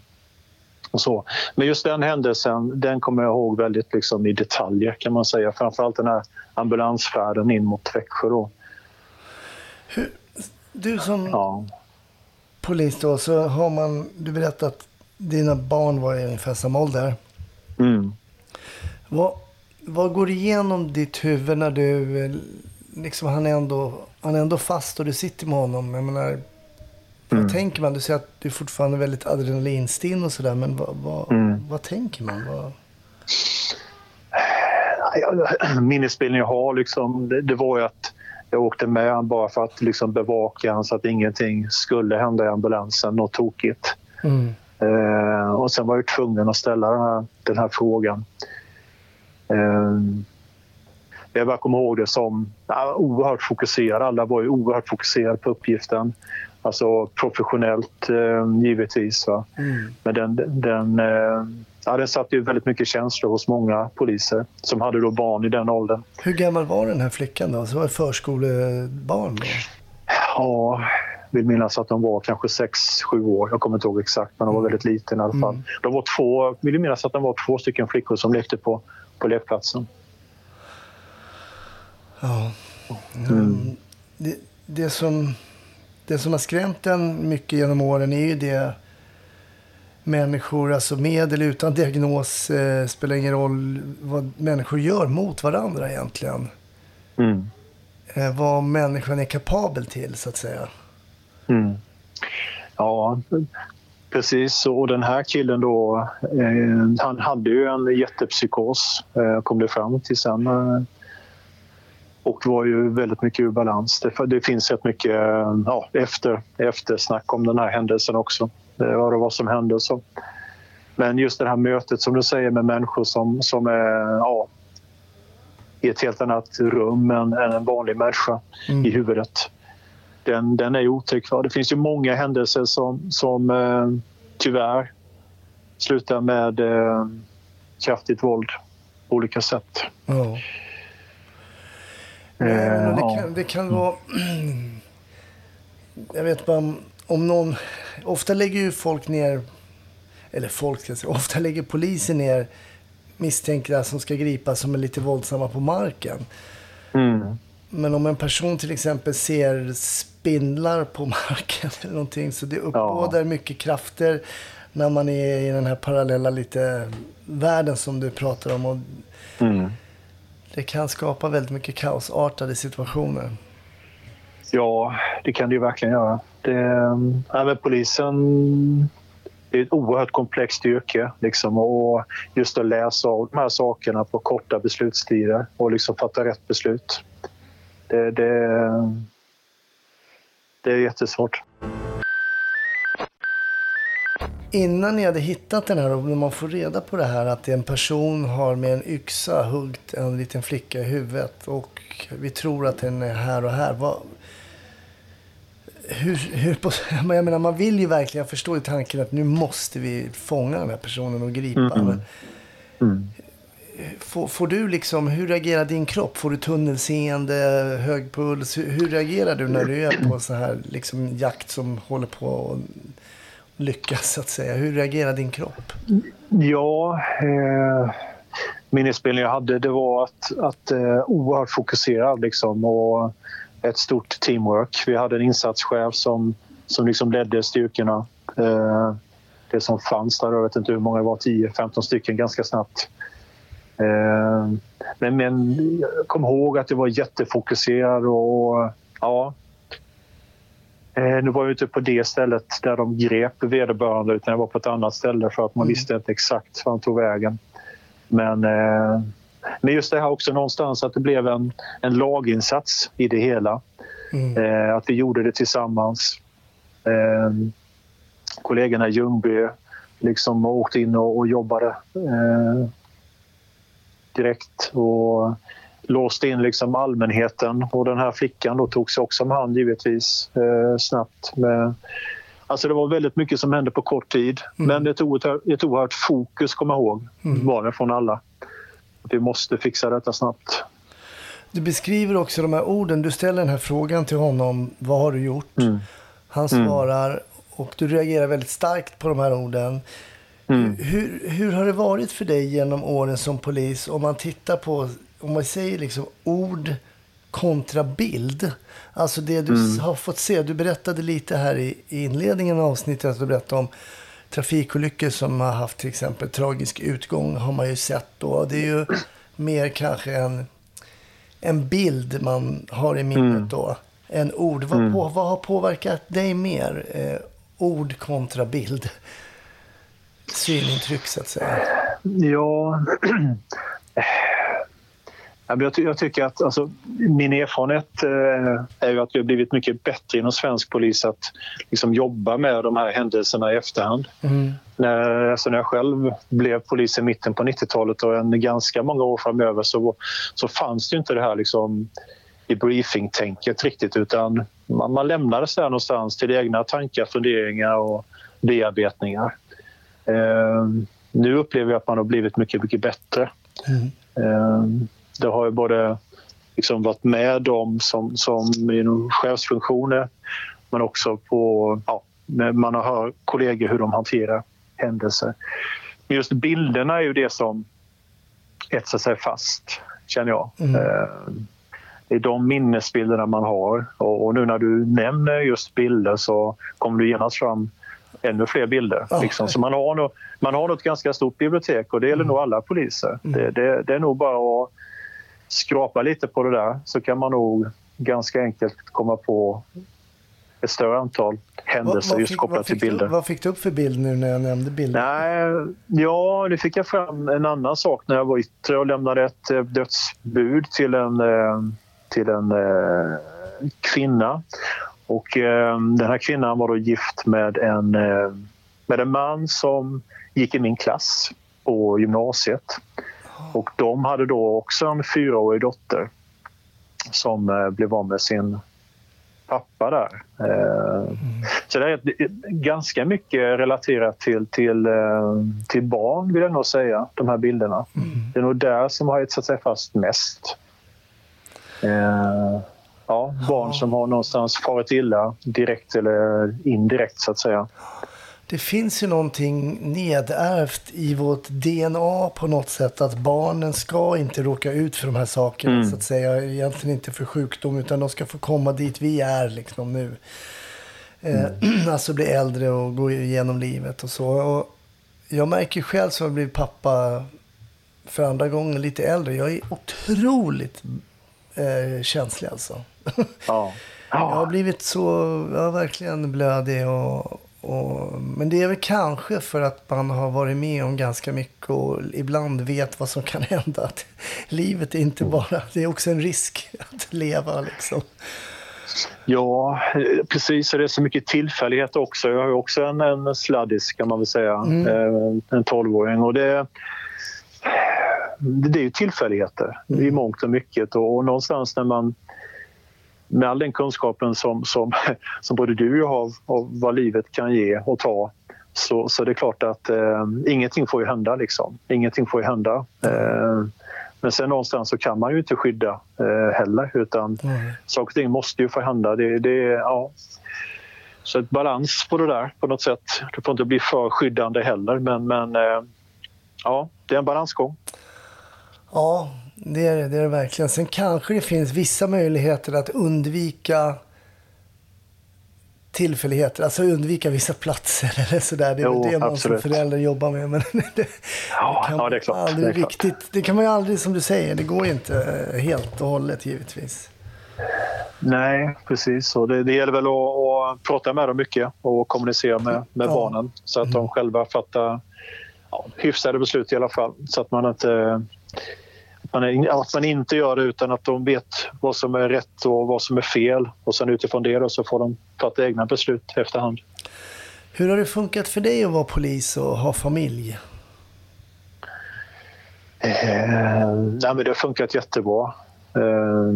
och så. Men just den händelsen den kommer jag ihåg väldigt liksom, i detaljer kan man säga. Framförallt den här ambulansfärden in mot Växjö. Då. Hur, du som ja. polis då, så har man, du berättat att dina barn var i ungefär samma ålder. Mm. Vad, vad går igenom ditt huvud när du, liksom han är ändå, han är ändå fast och du sitter med honom. Jag menar, vad mm. tänker man? Du säger att du är fortfarande väldigt adrenalinstinn och sådär, men vad, vad, mm. vad tänker man? Vad... Minnesbilden jag har liksom, det, det, var ju att jag åkte med bara för att liksom bevaka honom så att ingenting skulle hända i ambulansen, något tokigt. Mm. Eh, och sen var jag tvungen att ställa den här, den här frågan. Eh, jag bara kommer ihåg det som ja, oerhört fokuserad. Alla var ju oerhört fokuserade på uppgiften. Alltså professionellt eh, givetvis. Mm. Men den, den, eh, ja, den satte ju väldigt mycket känslor hos många poliser som hade då barn i den åldern. Hur gammal var den här flickan då? Så var det förskolebarn? Då? Ja, vill minnas att de var kanske 6-7 år. Jag kommer inte ihåg exakt, men de var mm. väldigt liten i alla fall. Mm. De var två, vill minnas att de var två stycken flickor som lekte på, på lekplatsen. Ja. Mm. Det, det, som, det som har skrämt en mycket genom åren är ju det människor, alltså med eller utan diagnos, eh, spelar ingen roll vad människor gör mot varandra egentligen. Mm. Eh, vad människan är kapabel till, så att säga. Mm. Ja, precis. Och den här killen då, eh, han hade ju en jättepsykos, eh, kom det fram till sen. Och var ju väldigt mycket ur balans. Det, det finns rätt mycket ja, efter, eftersnack om den här händelsen också. Det var det vad som hände. Så. Men just det här mötet som du säger med människor som, som är ja, i ett helt annat rum än, än en vanlig människa mm. i huvudet den, den är otäck. Det finns ju många händelser som, som eh, tyvärr slutar med eh, kraftigt våld på olika sätt. Ja. Eh, det, kan, det kan vara... Jag vet bara om, någon... Ofta lägger ju folk ner... Eller folk ska säga. Ofta lägger polisen ner misstänkta som ska gripas som är lite våldsamma på marken. Mm. Men om en person till exempel ser spindlar på marken eller någonting så det uppbådar ja. mycket krafter när man är i den här parallella lite världen som du pratar om. Och mm. Det kan skapa väldigt mycket kaosartade situationer. Ja, det kan det ju verkligen göra. Det, äh, polisen det är ett oerhört komplext yrke. Liksom, och just att läsa av de här sakerna på korta beslutstider och liksom fatta rätt beslut. Det, det, det är jättesvårt. Innan ni hade hittat den här och när man får reda på det här att en person har med en yxa huggit en liten flicka i huvudet och vi tror att den är här och här. Vad, hur, hur, jag menar, man vill ju verkligen, jag förstår ju tanken att nu måste vi fånga den här personen och gripa. Mm. Men, mm. får, får du liksom, hur reagerar din kropp? Får du tunnelseende, hög puls? Hur, hur reagerar du när du är på så här liksom, jakt som håller på att lyckas så att säga? Hur reagerar din kropp? Ja, eh, minnesbilden jag hade det var att, att eh, oerhört fokuserad liksom och ett stort teamwork. Vi hade en insatschef som, som liksom ledde styrkorna. Eh, det som fanns där, jag vet inte hur många det var, 10-15 stycken ganska snabbt. Eh, men, men jag kom ihåg att det var jättefokuserad och ja. Eh, nu var jag inte på det stället där de grep vederbörande utan jag var på ett annat ställe för att man Mm. visste inte exakt var han tog vägen. Men, eh, men just det här också någonstans att det blev en, en laginsats i det hela. Mm. Eh, att vi gjorde det tillsammans. Kollegorna i Ljungby liksom åkte in och, och jobbade direkt och låste in liksom allmänheten. Och den här flickan då togs också om hand givetvis eh, snabbt. Med, alltså det var väldigt mycket som hände på kort tid. Men ett oerhört, ett oerhört fokus, kom jag ihåg, var det från alla. Vi måste fixa detta snabbt. Du beskriver också de här orden. Du ställer den här frågan till honom. Vad har du gjort? Mm. Han svarar och du reagerar väldigt starkt på de här orden. Mm. Hur, hur har det varit för dig genom åren som polis? Om man tittar på, om man säger liksom ord kontra bild. Alltså det du Mm. har fått se. Du berättade lite här i, i inledningen av avsnittet. Att du berättade om trafikolyckor som har haft till exempel tragisk utgång. Har man ju sett då. Det är ju mer kanske en, en bild man har i minnet Mm. då. En ord. Vad, på, vad har påverkat dig mer? Eh, ord kontra bild. Synintryck så att säga. Ja... Jag tycker att alltså, min erfarenhet eh, är ju att vi har blivit mycket bättre inom svensk polis att liksom, jobba med de här händelserna i efterhand. Mm. När, alltså, när jag själv blev polis i mitten på 90-talet och en ganska många år framöver så, så fanns det ju inte det här liksom, debriefing-tänket riktigt utan man, man lämnades där någonstans till egna tankar, funderingar och bearbetningar. Eh, nu upplever jag att man har blivit mycket, mycket bättre. Mm. Eh, det har ju både liksom varit med dem som, som inom chefsfunktioner men också på, ja, man har hört kollegor hur de hanterar händelser. Men just bilderna är ju det som etsar sig fast, känner jag. Mm. Eh, Det är de minnesbilderna man har. Och, nu när du nämner just bilder så kommer det genast fram ännu fler bilder. Ja. Liksom. Så man har, nog, man har nog ett ganska stort bibliotek och det gäller nog alla poliser. Det, det, det är nog bara att skrapa lite på det där så kan man nog ganska enkelt komma på ett större antal händelser just fick, kopplat till fick du, bilder. vad fick du upp för bild nu när jag nämnde bilder? Nej, ja, nu fick jag fram en annan sak när jag var yttre och lämnade ett eh, dödsbud till en, eh, till en eh, kvinna. Och den här kvinnan var då gift med en, med en man som gick i min klass på gymnasiet. Och de hade då också en fyraårig dotter som eh, blev av med sin pappa där. Eh, Så det är ganska mycket relaterat till, till, eh, till barn, vill jag nog säga, de här bilderna. Det är nog där som har etsat sig fast mest. Ja, barn som har någonstans farit illa direkt eller indirekt, så att säga. Det finns ju någonting nedärvt i vårt DNA på något sätt. Att barnen ska inte råka ut för de här sakerna. Mm. Så att säga. Egentligen inte för sjukdom utan de ska få komma dit vi är liksom nu. Eh, alltså bli äldre och gå igenom livet och så. Och jag märker själv som jag blivit pappa för andra gången lite äldre. Jag är otroligt eh, känslig alltså. Ja. Jag har Ja, blivit så, jag verkligen blödig och, och, men det är väl kanske för att man har varit med om ganska mycket och ibland vet vad som kan hända. Att livet är inte bara, det är också en risk att leva liksom. ja, precis. Och det är så mycket tillfällighet också. Jag har ju också en, en sladdis, kan man väl säga. Mm. Eh, En tolvåring. Och det, det är ju tillfälligheter i mångt och mycket. Och, och någonstans när man med all den kunskapen som, som, som både du och jag har av vad livet kan ge och ta så, så det är klart att eh, ingenting får ju hända. Liksom. Ingenting får ju hända. Eh, men sen någonstans så kan man ju inte skydda eh, heller utan Mm. saker och ting måste ju få hända. Det, det, ja. Så ett balans på det där på något sätt. Det får inte bli för skyddande heller men, men eh, ja, det är en balansgång. Ja, det är det, det är det verkligen. Sen kanske det finns vissa möjligheter att undvika tillfälligheter, alltså undvika vissa platser eller sådär. Det är Jo, det man absolut. som förälder jobbar med. Men det, Ja, kan ja det är klart. aldrig Det, är klart. riktigt, det kan man ju aldrig, som du säger, det går inte helt och hållet givetvis. Nej, precis. Och det, det gäller väl att, att prata med dem mycket och kommunicera med, med Ja. barnen så att de själva fattar ja, hyfsade beslut i alla fall. Så att man inte att man, att man inte gör det utan att de vet vad som är rätt och vad som är fel. Och sen utifrån det då så får de fatta egna beslut efterhand. Hur har det funkat för dig att vara polis och ha familj? Eh, nej, men det har funkat jättebra. Eh,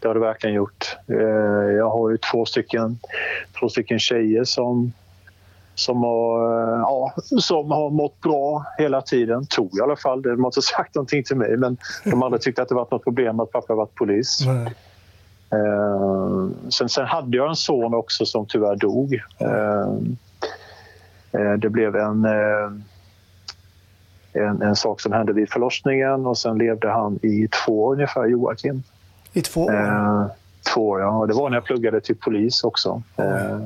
det har det verkligen gjort. Eh, jag har ju två stycken, två stycken tjejer som, som, har, eh, ja, som har mått bra hela tiden, tror jag i alla fall. De har inte sagt någonting till mig men de har aldrig tyckt att det varit något problem att pappa varit polis. Nej. Eh, sen, sen hade jag en son också som tyvärr dog. Eh, eh, det blev en, eh, en, en sak som hände vid förlossningen och sen levde han i två år ungefär, Joakim. I två år? Eh, två år, ja. Det var när jag pluggade till polis också. Eh,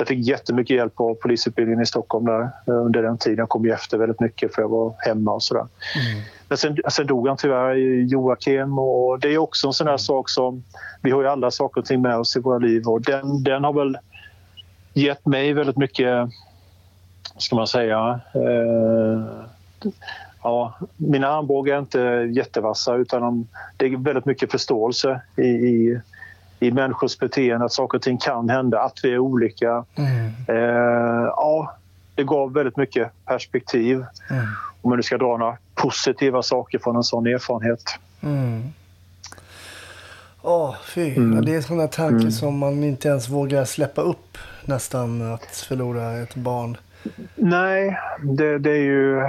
så jag fick jättemycket hjälp på polisutbildningen i Stockholm där eh, under den tiden. Jag kom ju efter väldigt mycket för jag var hemma och sådär. Men sen, sen dog han tyvärr, Joakim. Och det är också en sån här sak som... Vi har ju alla saker och ting med oss i våra liv och den, den har väl gett mig väldigt mycket, ska man säga... Eh, ja, mina armbågar är inte jättevassa utan de, det är väldigt mycket förståelse i, i, i människors beteende, att saker och ting kan hända, att vi är olika. Mm. Eh, ja, det gav väldigt mycket perspektiv. Mm. Om man nu ska dra några positiva saker från en sån erfarenhet. Mm. Åh, fy. Mm. Det är sådana tankar som man inte ens vågar släppa upp nästan, att förlora ett barn. Nej, det, det är ju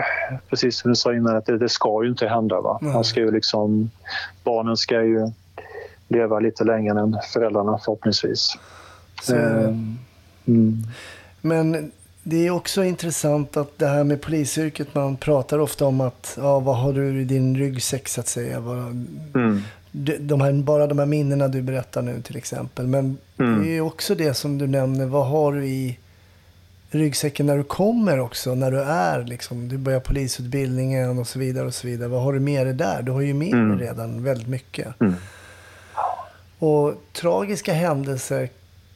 precis som du sa innan, att det, det ska ju inte hända. Va? Man ska ju liksom, barnen ska ju leva lite längre än föräldrarna förhoppningsvis. Så, Eh, Mm. Men det är också intressant att det här med polisyrket, man pratar ofta om att, ja, vad har du i din ryggsäck så att säga? Vad, Mm. de, här, bara de här minnena du berättar nu till exempel. Men Mm. det är också det som du nämner, vad har du i ryggsäcken när du kommer också, när du är liksom, du börjar polisutbildningen och så vidare och så vidare. Vad har du med dig där? Du har ju med Mm. dig redan väldigt mycket. Och tragiska händelser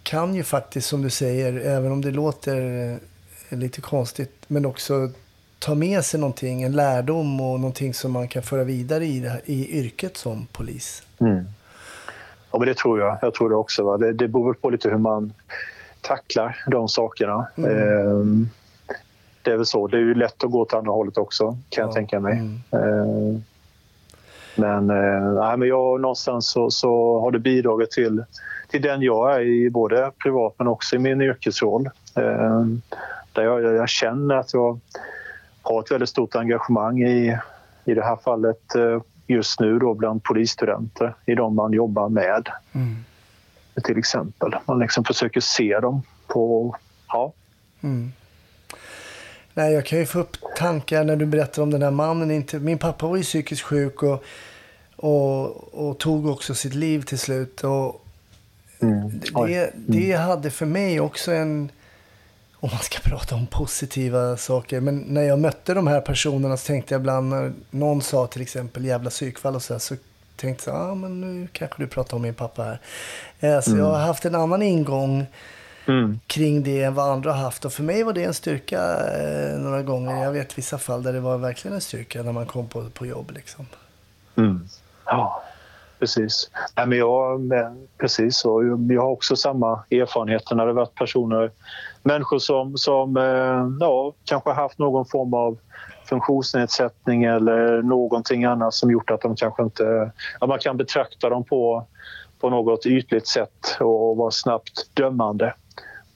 kan ju faktiskt, som du säger, även om det låter eh, lite konstigt, men också ta med sig någonting, en lärdom och någonting som man kan föra vidare i, här, i yrket som polis. Mm. Ja, men det tror jag. Jag tror det också. Va? Det, det beror på lite hur man tacklar de sakerna. Mm. Ehm, det är väl så. Det är ju lätt att gå åt andra hållet också, kan jag Ja. tänka mig. Mm. Ehm, men, eh, men jag, någonstans så, så har det bidragit till, till den jag är i, både privat men också i min yrkesroll. Ehm, där jag, jag känner att jag har ett väldigt stort engagemang i, i det här fallet eh, just nu då bland polisstudenter, i de man jobbar med Mm. till exempel. Man liksom försöker se dem på... Ja, Mm. Nej, jag kan ju få upp tankar när du berättar om den här mannen. Inte, min pappa var ju psykiskt sjuk och, och, och tog också sitt liv till slut. Och mm. Det, det hade för mig också en, om man ska prata om positiva saker, men när jag mötte de här personerna så tänkte jag ibland när någon sa till exempel jävla psykfall och så här, så tänkte jag, ja ah, men nu kanske du pratar om min pappa här. Eh, Så jag har haft en annan ingång Mm. kring det än vad andra har haft. Och för mig var det en styrka eh, några gånger. Jag vet vissa fall där det var verkligen en styrka när man kom på, på jobb. Liksom. Mm. Ja, precis. Nej, men jag, men, precis och jag har också samma erfarenheter när det varit personer, människor som, som eh, ja, kanske haft någon form av funktionsnedsättning eller någonting annat som gjort att de kanske inte... Ja, man kan betrakta dem på, på något ytligt sätt och vara snabbt dömande.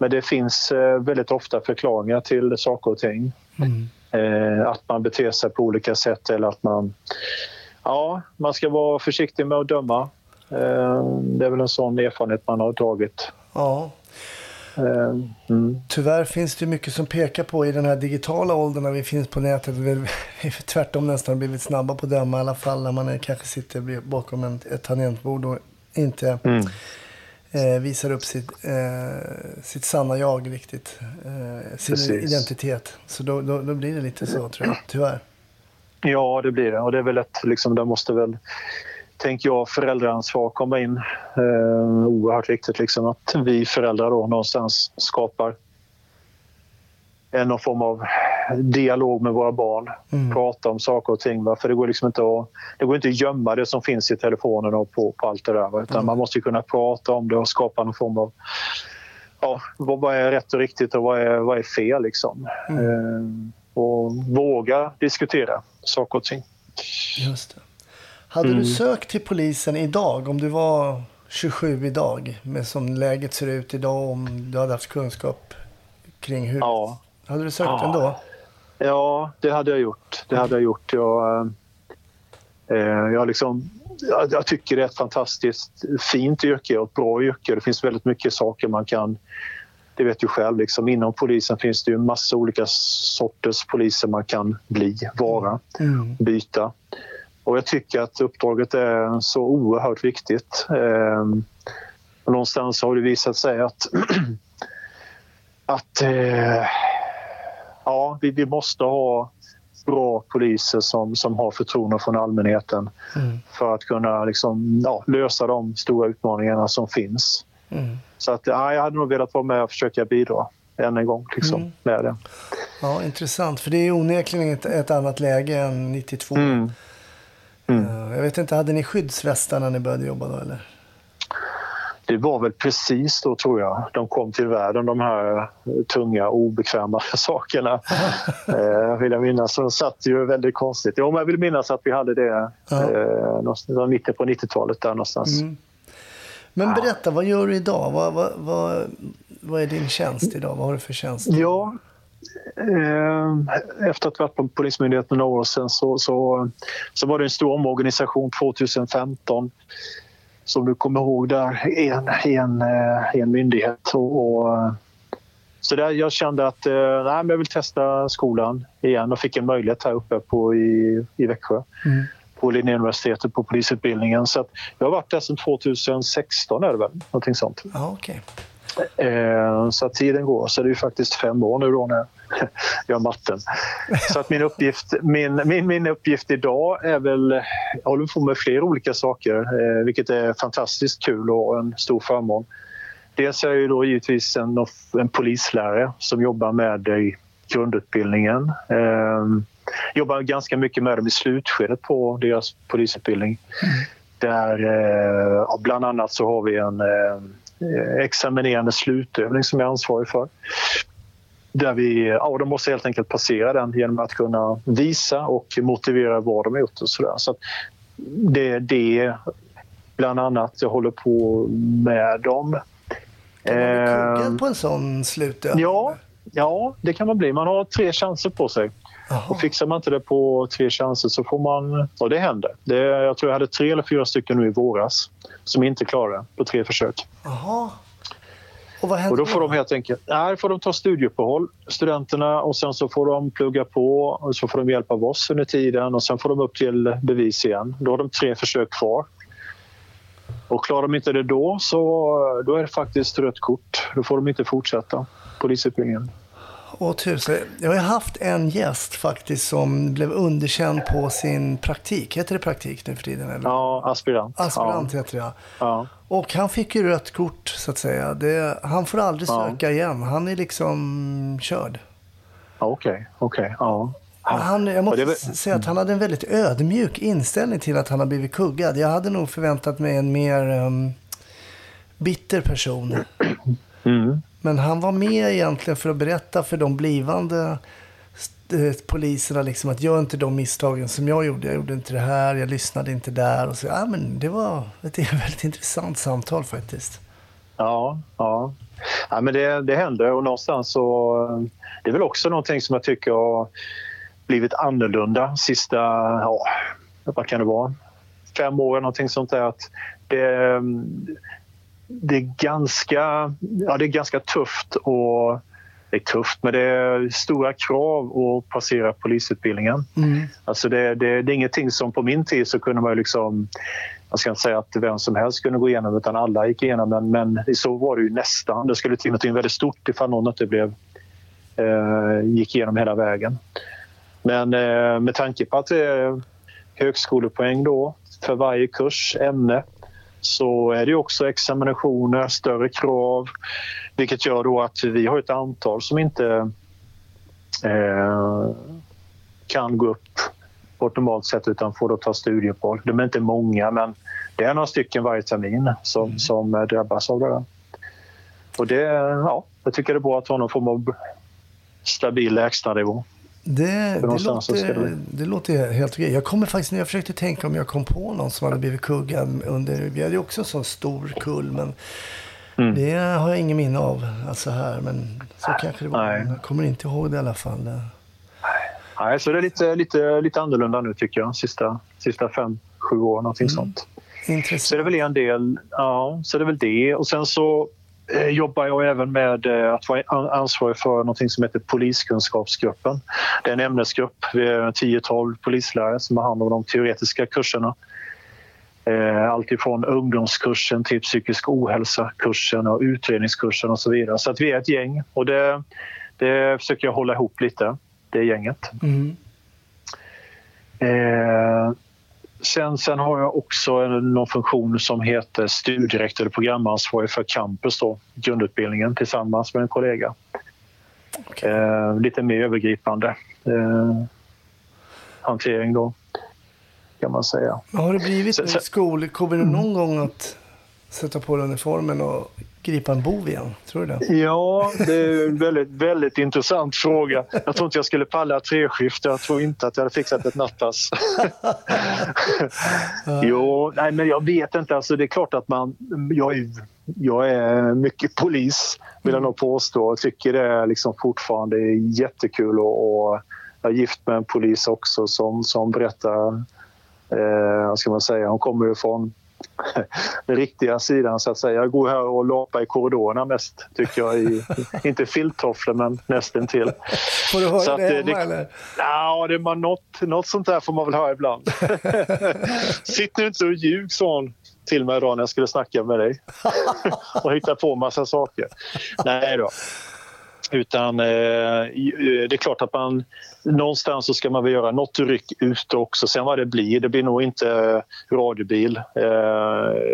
Men det finns eh, väldigt ofta förklaringar till saker och ting. Mm. Eh, att man beter sig på olika sätt eller att man... Ja, man ska vara försiktig med att döma. Eh, det är väl en sån erfarenhet man har dragit. Ja. Mm. Tyvärr finns det mycket som pekar på i den här digitala åldern när vi finns på nätet. Vi vi tvärtom nästan blivit snabba på att döma i alla fall när man är, kanske sitter bakom ett tangentbord och inte Mm. Eh, visar upp sitt, eh, sitt sanna jag riktigt. Eh, sin Precis. identitet. Så då, då, då blir det lite så tror jag, tyvärr. Ja, det blir det. Och det är väl ett, liksom, där måste väl, tänker jag, föräldraansvar komma in. Eh, oerhört viktigt liksom att vi föräldrar då någonstans skapar någon form av dialog med våra barn. Mm. Prata om saker och ting. Va? För det går liksom inte att, det går inte att gömma det som finns i telefonen och på, på allt det där. Va? Utan Mm. man måste kunna prata om det och skapa någon form av Ja, vad är rätt och riktigt och vad är, vad är fel? Liksom. Mm. Eh, och våga diskutera saker och ting. Just det. Hade Mm. du sökt till polisen idag om du var 27 idag med som läget ser ut idag om du hade haft kunskap kring hur... Ja, Hade du sökt Ja. ändå? Ja det hade jag gjort. Det hade jag gjort. Jag, eh, jag, liksom, jag, jag tycker det är ett fantastiskt fint yrke och ett bra yrke. Det finns väldigt mycket saker man kan... Det vet du själv. Liksom, inom polisen finns det ju massa olika sorters poliser man kan bli, vara, Mm. byta. Och jag tycker att uppdraget är så oerhört viktigt. Eh, någonstans har det visat sig att, att eh, ja, vi, vi måste ha bra poliser som, som har förtroende från allmänheten Mm. för att kunna liksom, ja, lösa de stora utmaningarna som finns. Mm. Så att, ja, jag hade nog velat vara med och försöka bidra än en gång liksom, Mm. med det. Ja, intressant. För det är onekligen ett, ett annat läge än 92. Mm. Mm. Eh, Jag vet inte, hade ni skyddsvästar när ni började jobba då eller? Det var väl precis då, tror jag, de kom till världen, de här eh, tunga, obekväma sakerna. eh, vill jag minnas. Så de satt ju väldigt konstigt. Jo, men jag vill minnas att vi hade det Ja. eh, någonstans, mitten på 90-talet där någonstans. Mm. Men berätta, vad gör du idag? Vad, vad, vad, vad är din tjänst idag? Vad har du för tjänst? Ja, eh, efter att ha varit på Polismyndigheten några år sedan så, så, så var det en stor omorganisation 2015 som du kommer ihåg där, en, en, eh, en myndighet. Och, och, så där jag kände att eh, nej, men jag vill testa skolan igen och fick en möjlighet här uppe på, i, i Växjö Mm. på Linnéuniversitetet på polisutbildningen. Så jag har varit där sedan 2016 är det väl, någonting sånt. Ja, okej. Eh, så att tiden går. Så det är ju faktiskt fem år nu då när jag gör matten. Så att min uppgift, min, min, min uppgift idag är väl... Jag håller på med flera olika saker, eh, vilket är fantastiskt kul och en stor förmån. Dels är jag ju då givetvis en, en polislärare som jobbar med i grundutbildningen. Eh, jobbar ganska mycket med dem i slutskedet på deras polisutbildning. Där eh, bland annat så har vi en examinerande slutövning som jag är ansvarig för. Där vi, ja, de måste helt enkelt passera den genom att kunna visa och motivera vad de har gjort. Och så där. Så det är det bland annat jag håller på med dem. Kan man bli Eh, på en sån slutövning? ja, ja, det kan man bli. Man har tre chanser på sig. Och fixar man inte det på tre chanser så får man... Och det händer. Det, jag tror jag hade tre eller fyra stycken nu i våras som inte klarade det på tre försök. Jaha. Och Och då får de helt enkelt nej, får de ta studieuppehåll, studenterna, och sen så får de plugga på och så får de hjälp av oss under tiden och sen får de upp till bevis igen. Då har de tre försök kvar. Och klarar de inte det då så då är det faktiskt rött kort. Då får de inte fortsätta polisutbildningen. Åh tusen. Jag har haft en gäst faktiskt som blev underkänd på sin praktik. Heter det praktik nu för tiden? Eller? Ja, aspirant. Aspirant heter det ja. Ja. Och han fick ju rött kort så att säga. Det, han får aldrig Ja. söka igen. Han är liksom körd. Ja, Okej, okej. ja. Men Han, jag måste Ja, s- säga att han hade en väldigt ödmjuk inställning till att han har blivit kuggad. Jag hade nog förväntat mig en mer ehm, bitter person. Mm. Men han var med egentligen för att berätta för de blivande eh, poliserna liksom att gör inte de misstagen som jag gjorde. Jag gjorde inte det här, jag lyssnade inte där. Och så, ja, men det var ett väldigt intressant samtal faktiskt. Ja, ja. ja men det, det hände och någonstans så... Eh, det är väl också någonting som jag tycker har blivit annorlunda sista, ja, vad kan det vara, fem år någonting sånt där. Att det, mm, det, är ganska, ja, det är ganska tufft och det är tufft, men det är stora krav att passera polisutbildningen. Mm. Alltså det, det, det är ingenting som på min tid så kunde man liksom jag ska inte säga att vem som helst kunde gå igenom utan alla gick igenom men, men så var det ju nästan. Det skulle till något väldigt stort ifall någon inte blev, eh, gick igenom hela vägen. Men eh, med tanke på att det är högskolepoäng då för varje kurs, ämne så är det också examinationer, större krav vilket gör då att vi har ett antal som inte eh, kan gå upp på ett normalt sätt utan får då ta studieuppehåll. De är inte många men det är några stycken varje termin som, mm. som drabbas av det. Där. Och det, ja, jag tycker det är bra att ha någon form av stabil lägstanivå. Det, det, låter, det, det låter helt okej. Jag kommer faktiskt, jag försökte tänka om jag kom på någon som hade blivit kuggad under, vi hade ju också en sån stor kull, men mm. det har jag ingen minne av alltså här. Men så kanske det var. Nej. Jag kommer inte ihåg det i alla fall. Nej, så det är lite, lite, lite annorlunda nu tycker jag, sista, sista fem, sju år, någonting mm. sånt. Intressant. Så det är väl en del, ja, så det är väl det. Och sen så jobbar jag även med eh, att vara ansvarig för något som heter Poliskunskapsgruppen. Det är en ämnesgrupp, vi är 10-12 polislärare som har hand om de teoretiska kurserna. Eh, allt ifrån ungdomskursen till psykisk ohälsa-kursen och utredningskursen och så vidare. Så att vi är ett gäng och det, det försöker jag hålla ihop lite, det gänget. Mm. Eh, Sen, sen har jag också någon funktion som heter studierektor eller programansvarig för campus, då, grundutbildningen, tillsammans med en kollega. Okay. Eh, lite mer övergripande eh, hantering då, kan man säga. Har det blivit så, så, skol? Kommer någon gång att sätta på uniformen och gripa en bov igen? Tror du det? Ja, det är en väldigt, väldigt intressant fråga. Jag tror inte jag skulle palla treskift. Jag tror inte att jag hade fixat ett nattpass. jo, nej, men jag vet inte. Alltså, det är klart att man... Jag är, jag är mycket polis, vill jag nog påstå. Jag tycker det är liksom fortfarande jättekul. Och, och jag är gift med en polis också som, som berättar... Eh, ska man säga? Hon kommer ju från den riktiga sidan så att säga. Jag går här och lapar i korridorerna mest tycker jag. I, inte filttofflor men nästan till. Får du höra så det hemma det, eller? Ja, det man, något, något sånt där får man väl höra ibland. Sitt nu inte och ljug sa hon till mig idag när jag skulle snacka med dig och hitta på massa saker. Nej då. Utan eh, det är klart att man någonstans så ska man väl göra något ryck ute också. Sen vad det blir, det blir nog inte radiobil. Eh,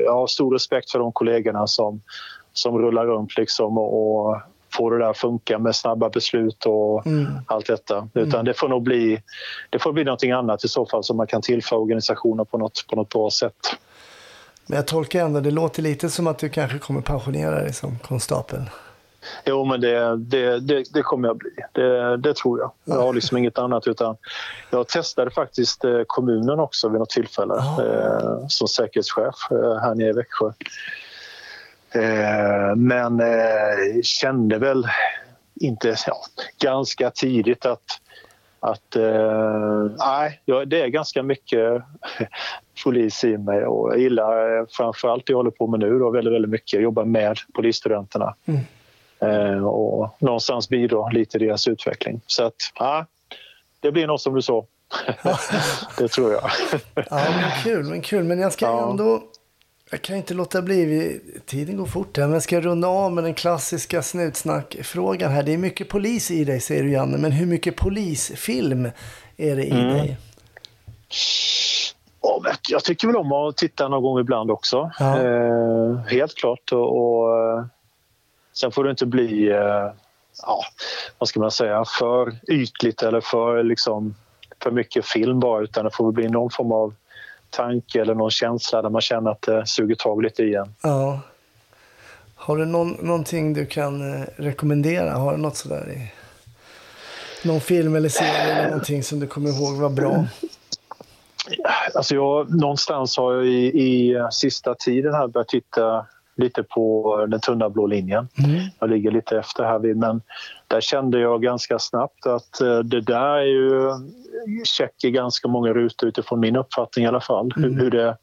jag har stor respekt för de kollegorna som, som rullar runt liksom och, och får det där att funka med snabba beslut och mm. allt detta. Utan mm. det får nog bli, det får bli någonting annat i så fall som man kan tillföra organisationen på något, på något bra sätt. Men jag tolkar ändå, det låter lite som att du kanske kommer pensionera dig som konstapel. Jo, men det, det, det, det kommer jag bli. Det, det, tror jag. Jag har liksom inget annat. utan Jag testade faktiskt eh, kommunen också vid något tillfälle oh. som säkerhetschef eh, här nere i Växjö. Men kände väl inte, ja, ganska tidigt att att nej, det är ganska mycket polis i mig och jag gillar framförallt det jag håller på med nu då, väldigt, väldigt mycket, jobba med polisstudenterna. Mm. Eh, och någonstans bidra lite i deras utveckling. Så att, ja, det blir nog som du sa. det tror jag. ja, men kul, men kul. Men jag ska ja. ändå... Jag kan inte låta bli, tiden går fort här, men jag ska runda av med den klassiska snutsnackfrågan här. Det är mycket polis i dig, säger du Janne, men hur mycket polisfilm är det i mm. dig? jag tycker väl om att titta någon gång ibland också. Ja. Eh, helt klart. Och, och Sen får det inte bli, eh, ja, vad ska man säga, för ytligt eller för, liksom, för mycket film bara utan det får bli någon form av tanke eller någon känsla där man känner att det suger tag lite i en. Ja. Har du någon, någonting du kan eh, rekommendera? Har du något sådär i någon film eller serie eller någonting som du kommer ihåg var bra? Alltså jag, någonstans har jag i, i sista tiden här börjat titta lite på den tunna blå linjen. Jag ligger lite efter här vid, men där kände jag ganska snabbt att eh, det där är ju check i ganska många rutor utifrån min uppfattning i alla fall. Hur, hur det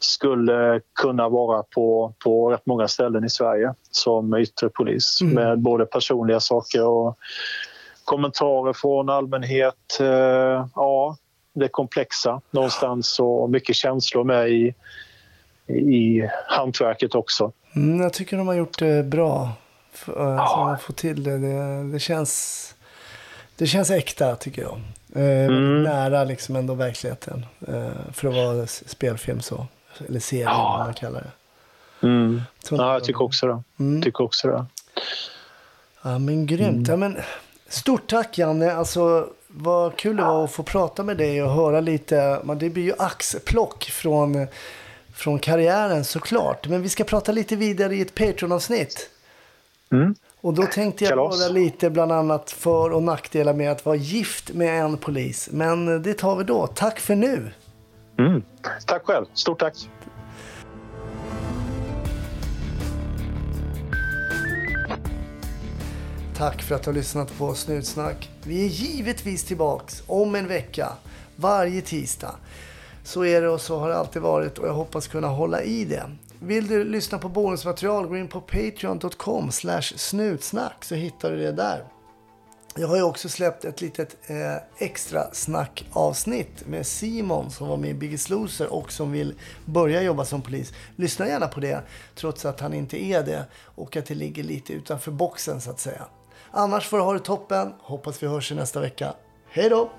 skulle kunna vara på, på rätt många ställen i Sverige som yttre polis med både personliga saker och kommentarer från allmänhet. Eh, ja, det komplexa någonstans och mycket känslor med i, i hantverket också. Mm, jag tycker de har gjort det bra. F- eh, man får till det. Det, det, känns, det känns äkta tycker jag. Eh, Mm. Nära liksom ändå verkligheten. Eh, för att vara spelfilm så. Eller serie Ja. vad man kallar det. Mm. Ja, jag tycker också det. Mm. Tycker också det. Ja men grymt. Ja, men, stort tack Janne. Alltså, vad kul det var att få prata med dig och höra lite. Det blir ju axplock från, från karriären såklart. Men vi ska prata lite vidare i ett Patreon-avsnitt. Mm. Och då tänkte jag höra lite bland annat för och nackdelar med att vara gift med en polis. Men det tar vi då. Tack för nu. Mm. Tack själv. Stort tack. Tack för att du har lyssnat på Snutsnack. Vi är givetvis tillbaks om en vecka, varje tisdag. Så är det och så har det alltid varit och jag hoppas kunna hålla i det. Vill du lyssna på bonusmaterial, gå in på patreon.com snutsnack så hittar du det där. Jag har ju också släppt ett litet eh, extra snackavsnitt med Simon som var med i Biggest Loser och som vill börja jobba som polis. Lyssna gärna på det trots att han inte är det och att det ligger lite utanför boxen så att säga. Annars får du ha det toppen. Hoppas vi hörs i nästa vecka. Hej då!